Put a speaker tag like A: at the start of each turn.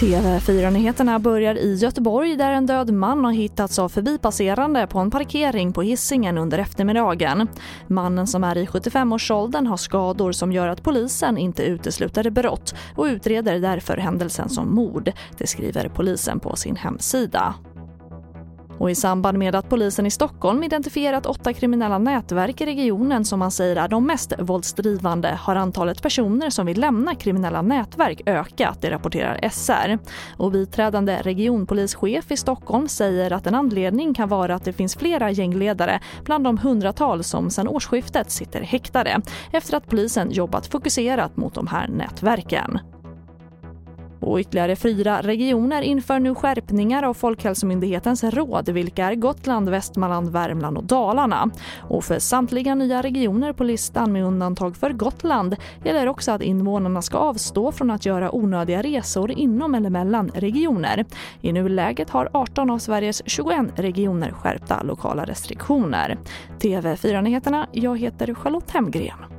A: TV4-nyheterna börjar i Göteborg där en död man har hittats av förbipasserande på en parkering på hissingen under eftermiddagen. Mannen som är i 75-årsåldern har skador som gör att polisen inte utesluter brott och utreder därför händelsen som mord. Det skriver polisen på sin hemsida. Och i samband med att polisen i Stockholm identifierat åtta kriminella nätverk i regionen som man säger är de mest våldsdrivande har antalet personer som vill lämna kriminella nätverk ökat, det rapporterar SR. Och biträdande regionpolischef i Stockholm säger att en anledning kan vara att det finns flera gängledare bland de hundratals som sedan årsskiftet sitter häktade efter att polisen jobbat fokuserat mot de här nätverken. Och ytterligare fyra regioner inför nu skärpningar av Folkhälsomyndighetens råd vilka är Gotland, Västmanland, Värmland och Dalarna. Och för samtliga nya regioner på listan med undantag för Gotland gäller också att invånarna ska avstå från att göra onödiga resor inom eller mellan regioner. I nuläget har 18 av Sveriges 21 regioner skärpta lokala restriktioner. TV4-nyheterna, jag heter Charlotte Hemgren.